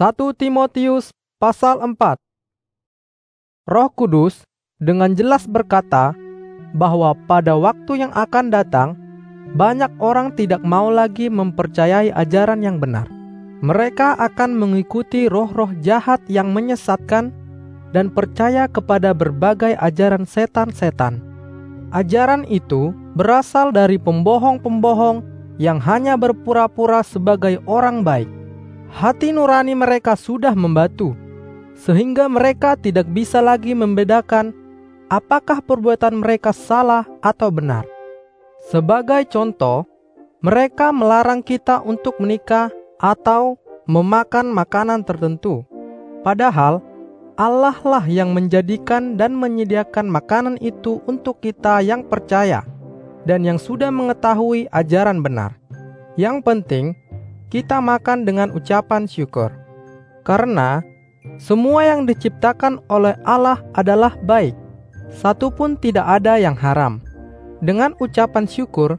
1 Timotius pasal 4 Roh Kudus dengan jelas berkata bahwa pada waktu yang akan datang banyak orang tidak mau lagi mempercayai ajaran yang benar. Mereka akan mengikuti roh-roh jahat yang menyesatkan dan percaya kepada berbagai ajaran setan-setan. Ajaran itu berasal dari pembohong-pembohong yang hanya berpura-pura sebagai orang baik. Hati nurani mereka sudah membatu, sehingga mereka tidak bisa lagi membedakan apakah perbuatan mereka salah atau benar. Sebagai contoh, mereka melarang kita untuk menikah atau memakan makanan tertentu. Padahal Allah lah yang menjadikan dan menyediakan makanan itu untuk kita yang percaya dan yang sudah mengetahui ajaran benar. Yang penting, kita makan dengan ucapan syukur. Karena semua yang diciptakan oleh Allah adalah baik. Satu pun tidak ada yang haram. Dengan ucapan syukur,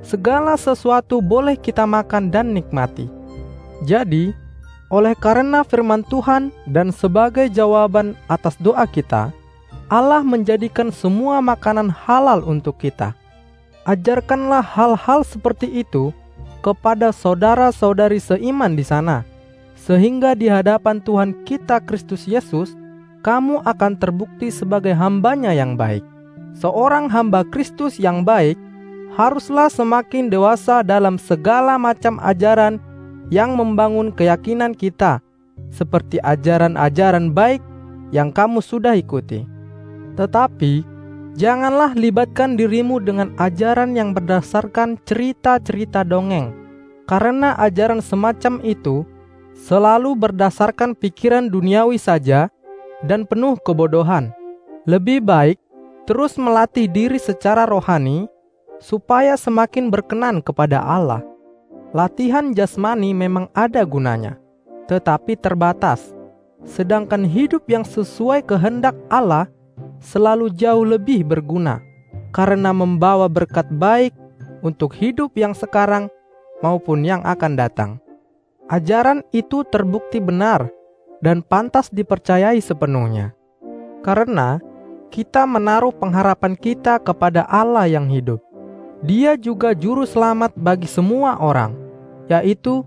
segala sesuatu boleh kita makan dan nikmati. Jadi, oleh karena firman Tuhan dan sebagai jawaban atas doa kita, Allah menjadikan semua makanan halal untuk kita. Ajarkanlah hal-hal seperti itu kepada saudara-saudari seiman di sana, sehingga di hadapan Tuhan kita Kristus Yesus, kamu akan terbukti sebagai hambanya yang baik. Seorang hamba Kristus yang baik haruslah semakin dewasa dalam segala macam ajaran yang membangun keyakinan kita, seperti ajaran-ajaran baik yang kamu sudah ikuti. Tetapi, janganlah libatkan dirimu dengan ajaran yang berdasarkan cerita-cerita dongeng, karena ajaran semacam itu selalu berdasarkan pikiran duniawi saja dan penuh kebodohan. Lebih baik terus melatih diri secara rohani supaya semakin berkenan kepada Allah. Latihan jasmani memang ada gunanya, tetapi terbatas. Sedangkan hidup yang sesuai kehendak Allah selalu jauh lebih berguna karena membawa berkat baik untuk hidup yang sekarang maupun yang akan datang. Ajaran itu terbukti benar dan pantas dipercayai sepenuhnya. Karena kita menaruh pengharapan kita kepada Allah yang hidup. Dia juga juru selamat bagi semua orang, yaitu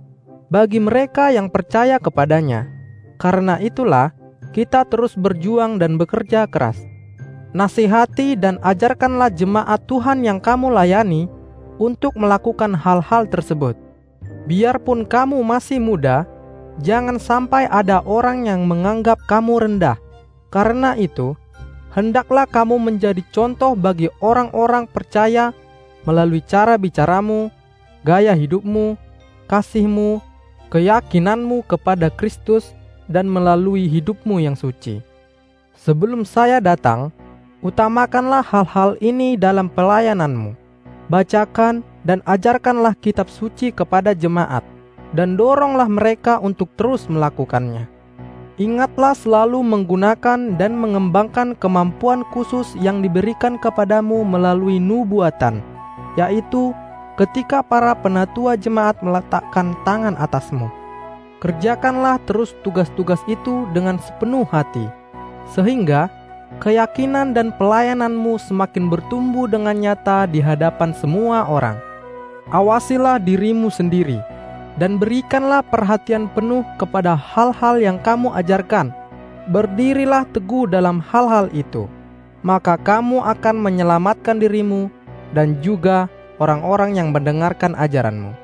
bagi mereka yang percaya kepadanya. Karena itulah kita terus berjuang dan bekerja keras. Nasihati dan ajarkanlah jemaat Tuhan yang kamu layani untuk melakukan hal-hal tersebut. Biarpun kamu masih muda, jangan sampai ada orang yang menganggap kamu rendah. Karena itu, hendaklah kamu menjadi contoh bagi orang-orang percaya melalui cara bicaramu, gaya hidupmu, kasihmu, keyakinanmu kepada Kristus, dan melalui hidupmu yang suci. Sebelum saya datang, utamakanlah hal-hal ini dalam pelayananmu. Bacakan dan ajarkanlah kitab suci kepada jemaat, dan doronglah mereka untuk terus melakukannya. Ingatlah selalu menggunakan dan mengembangkan kemampuan khusus yang diberikan kepadamu melalui nubuatan yaitu ketika para penatua jemaat meletakkan tangan atasmu. Kerjakanlah terus tugas-tugas itu dengan sepenuh hati, sehingga keyakinan dan pelayananmu semakin bertumbuh dengan nyata di hadapan semua orang. Awasilah dirimu sendiri, dan berikanlah perhatian penuh kepada hal-hal yang kamu ajarkan. Berdirilah teguh dalam hal-hal itu, maka kamu akan menyelamatkan dirimu dan juga orang-orang yang mendengarkan ajaranmu.